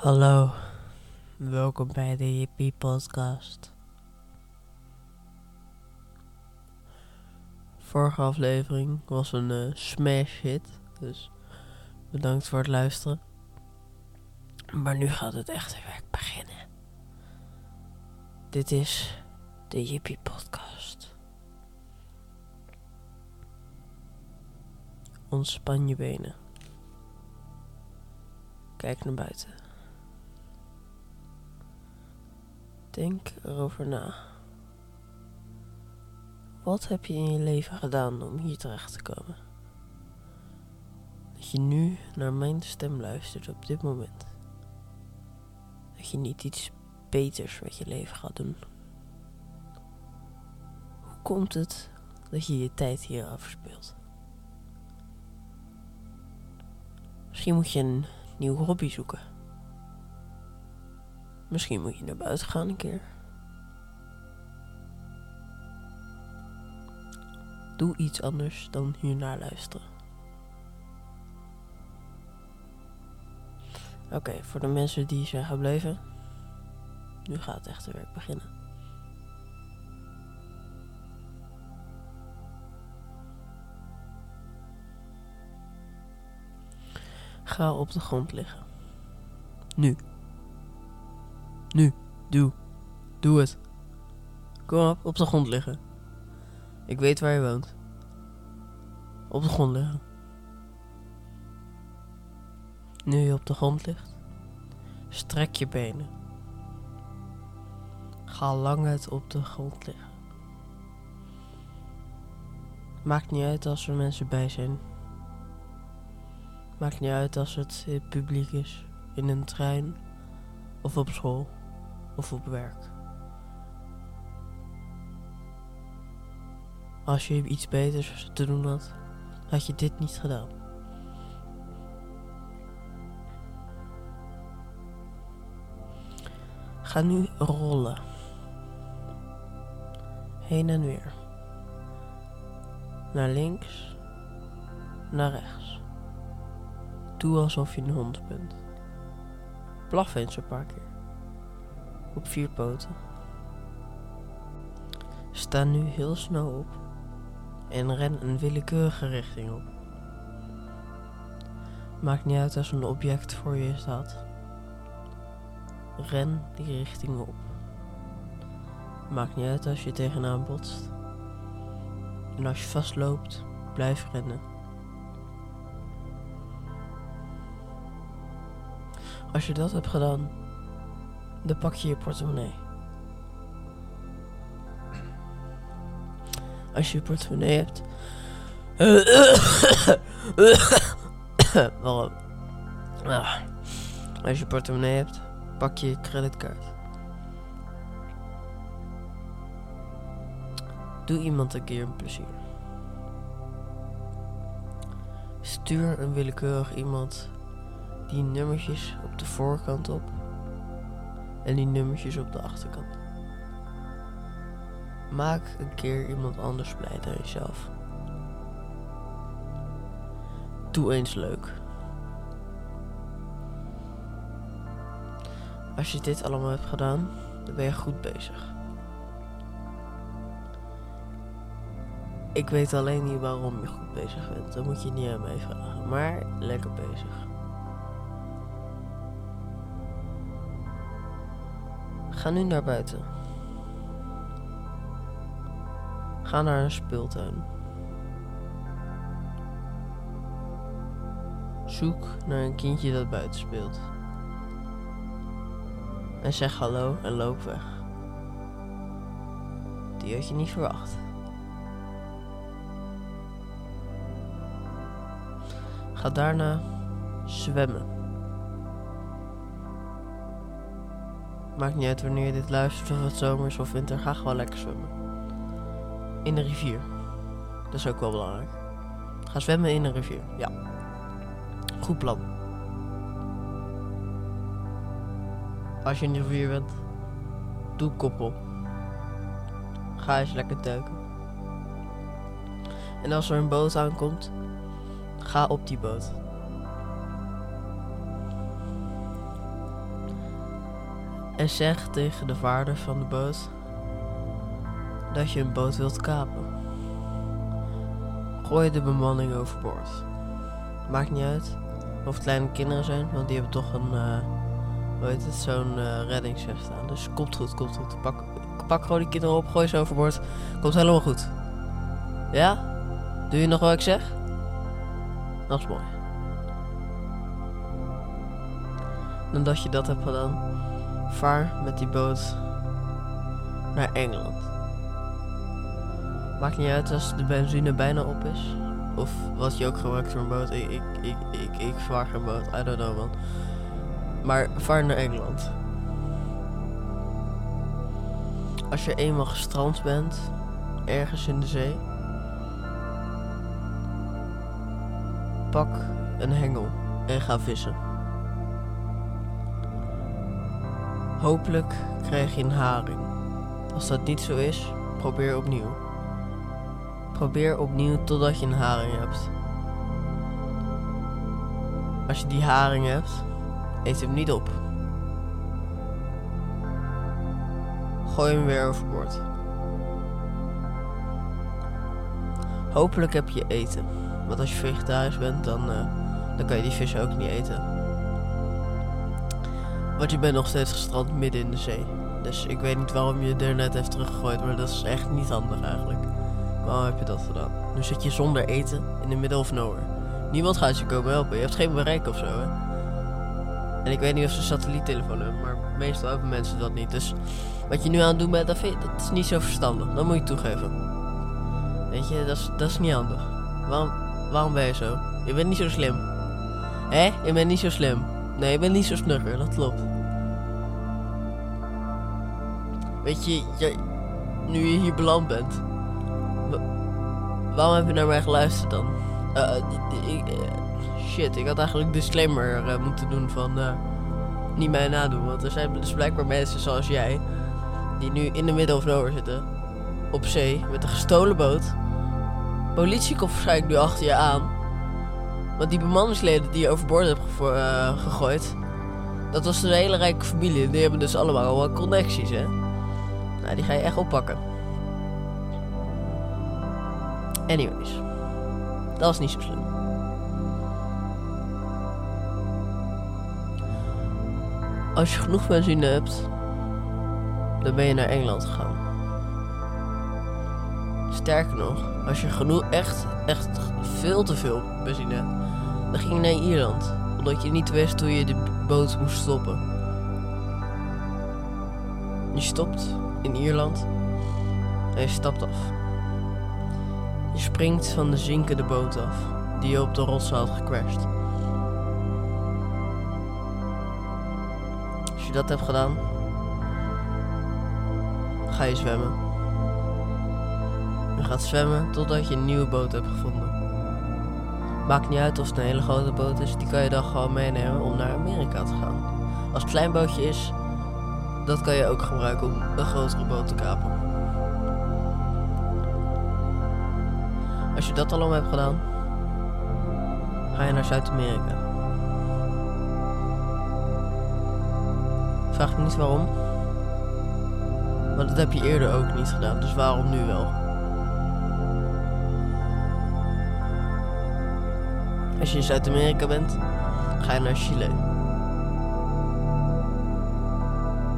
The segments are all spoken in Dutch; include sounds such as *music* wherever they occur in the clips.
Hallo, welkom bij de Yippie Podcast. Vorige aflevering was een eh, smash hit, dus bedankt voor het luisteren. Maar nu gaat het echte werk beginnen. Dit is de Yippie Podcast. Ontspan je benen. Kijk naar buiten. Denk erover na. Wat heb je in je leven gedaan om hier terecht te komen? Dat je nu naar mijn stem luistert op dit moment. Dat je niet iets beters met je leven gaat doen. Hoe komt het dat je je tijd hier afspeelt? Misschien moet je een nieuw hobby zoeken. Misschien moet je naar buiten gaan een keer. Doe iets anders dan hiernaar luisteren. Oké, voor de mensen die zijn gebleven. Nu gaat het echte werk beginnen. Ga op de grond liggen. Nu. Nu, doe. Doe het. Kom op, op de grond liggen. Ik weet waar je woont. Op de grond liggen. Nu je op de grond ligt, strek je benen. Ga lang uit op de grond liggen. Maakt niet uit als er mensen bij zijn. Maakt niet uit als het het publiek is, in een trein of op school of op werk. Als je iets beters te doen had, had je dit niet gedaan. Ga nu rollen. Heen en weer. Naar links, naar rechts. Doe alsof je een hond bent. Blaf eens een paar keer. Op vier poten. Sta nu heel snel op en ren een willekeurige richting op. Maakt niet uit als een object voor je staat. Ren die richting op. Maakt niet uit als je tegenaan botst. En als je vastloopt, blijf rennen. Als je dat hebt gedaan, dan pak je je portemonnee. Als je je portemonnee hebt. *coughs* Waarom? Ah. Als je portemonnee hebt, pak je je creditcard. Doe iemand een keer een plezier. Stuur een willekeurig iemand die nummertjes op de voorkant op en die nummertjes op de achterkant. Maak een keer iemand anders blij dan jezelf. Doe eens leuk. Als je dit allemaal hebt gedaan, dan ben je goed bezig. Ik weet alleen niet waarom je goed bezig bent. Dan moet je niet aan mij vragen. Maar lekker bezig. Ga nu naar buiten. Ga naar een speeltuin. Zoek naar een kindje dat buiten speelt. En zeg hallo en loop weg. Die had je niet verwacht. Ga daarna zwemmen. Maakt niet uit wanneer je dit luistert, of het zomer is of winter. Ga gewoon lekker zwemmen. In een rivier. Dat is ook wel belangrijk. Ga zwemmen in een rivier. Ja. Goed plan. Als je in de rivier bent, doe koppel. Ga eens lekker duiken. En als er een boot aankomt, ga op die boot. En zeg tegen de vaarder van de boot dat je een boot wilt kapen. Gooi de bemanning overboord. Maakt niet uit of het kleine kinderen zijn, want die hebben toch een, uh, hoe heet het, zo'n uh, reddingschef staan. Dus komt goed, komt goed. Pak, pak gewoon die kinderen op, gooi ze overboord. Komt helemaal goed. Ja? Doe je nog wat ik zeg? Dat is mooi. Nadat je dat hebt gedaan, vaar met die boot naar Engeland. Maakt niet uit als de benzine bijna op is. Of wat je ook gebruikt voor een boot. Ik, ik, ik, ik, ik vaar geen boot. I don't know man. Maar vaar naar Engeland. Als je eenmaal gestrand bent, ergens in de zee, pak een hengel en ga vissen. Hopelijk krijg je een haring. Als dat niet zo is, probeer opnieuw. Probeer opnieuw totdat je een haring hebt. Als je die haring hebt, eet hem niet op. Gooi hem weer overboord. Hopelijk heb je eten. Want als je vegetarisch bent, dan, uh, dan kan je die vis ook niet eten. Want je bent nog steeds gestrand midden in de zee. Dus ik weet niet waarom je er net heeft teruggegooid, maar dat is echt niet handig eigenlijk. Waarom heb je dat gedaan? Nu zit je zonder eten in de middle of nowhere. Niemand gaat je komen helpen. Je hebt geen bereik of zo, hè? En ik weet niet of ze satelliettelefoon hebben, maar meestal hebben mensen dat niet. Dus wat je nu aan het doen bent, dat, vind je, is niet zo verstandig. Dat moet je toegeven. Weet je, dat is, dat is niet handig. Waarom, waarom ben je zo? Je bent niet zo slim. Hé? Je bent niet zo slim. Nee, je bent niet zo snugger, dat klopt. Weet je, je nu je hier beland bent, waarom heb je naar mij geluisterd dan? Uh, shit, ik had eigenlijk disclaimer moeten doen van niet mij nadoen. Want er zijn dus blijkbaar mensen zoals jij, die nu in de middle of nowhere zitten, op zee, met een gestolen boot. Politie komt waarschijnlijk nu achter je aan. Want die bemanningsleden die je overboord hebt gegooid, dat was een hele rijke familie. Die hebben dus allemaal wel connecties, hè. Nou, die ga je echt oppakken. Anyways. Dat is niet zo slim. Als je genoeg benzine hebt, dan ben je naar Engeland gegaan. Sterker nog, als je genoeg, echt, echt veel te veel benzine hebt, dan ging je naar Ierland. Omdat je niet wist hoe je de boot moest stoppen. Je stopt in Ierland en je stapt af. Je springt van de zinkende boot af, die je op de rotsen had gecrashed. Als je dat hebt gedaan, ga je zwemmen. Je gaat zwemmen totdat je een nieuwe boot hebt gevonden. Maakt niet uit of het een hele grote boot is, die kan je dan gewoon meenemen om naar Amerika te gaan. Als het klein bootje is, dat kan je ook gebruiken om een grotere boot te kapen. Als je dat allemaal hebt gedaan, ga je naar Zuid-Amerika. Vraag me niet waarom. Maar dat heb je eerder ook niet gedaan, dus waarom nu wel? Als je in Zuid-Amerika bent, ga je naar Chile.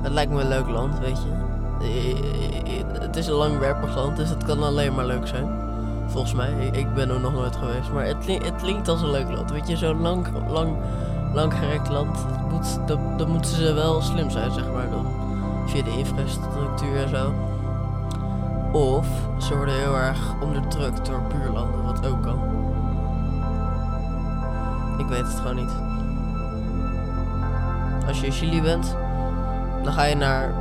Het lijkt me een leuk land, weet je. Het is een langwerpig land, dus het kan alleen maar leuk zijn. Volgens mij. Ik ben er nog nooit geweest. Maar het, het klinkt als een leuk land. Weet je, zo'n lang, lang, langgerekt land. Moet, dan, moeten ze wel slim zijn, zeg maar. Dan, via de infrastructuur en zo. Of ze worden heel erg onderdrukt door buurlanden, wat ook kan. Ik weet het gewoon niet. Als je in Chili bent, dan ga je naar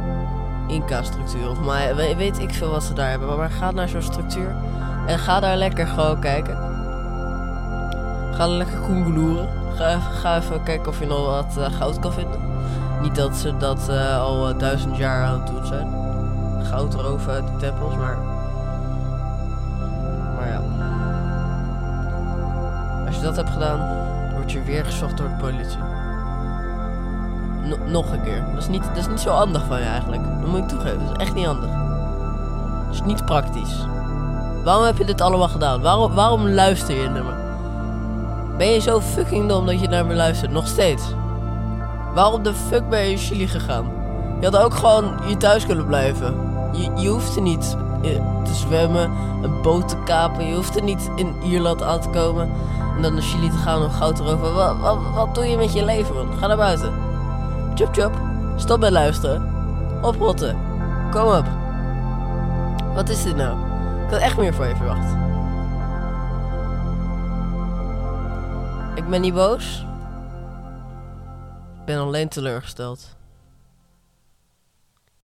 Inca-structuur. Of maar weet ik veel wat ze daar hebben. Maar ga naar zo'n structuur en ga daar lekker gewoon kijken. Ga lekker koengeloeren. Ga ga even kijken of je nog wat uh, goud kan vinden. Niet dat ze dat uh, al uh, duizend jaar aan het doen zijn. Goud erover uit de tempels, maar... Maar ja. Als je dat hebt gedaan, je weer gezocht door de politie. no- nog een keer. Dat is, niet, dat is niet zo handig van je eigenlijk. Dat moet ik toegeven. Dat is echt niet handig. Dat is niet praktisch. Waarom heb je dit allemaal gedaan? Waarom, waarom luister je naar me? Ben je zo fucking dom dat je naar me luistert? Nog steeds. Waarom de fuck ben je in Chili gegaan? Je had ook gewoon hier thuis kunnen blijven. Je, je hoeft er niet te zwemmen, een boot te kapen. Je hoeft er niet in Ierland aan te komen. En dan naar Chili te gaan om goud te roven. Wat, wat, wat doe je met je leven, man? Ga naar buiten. Chup chup. Stop met luisteren. Oprotten. Kom op. Wat is dit nou? Ik had echt meer van je verwacht. Ik ben niet boos. Ik ben alleen teleurgesteld.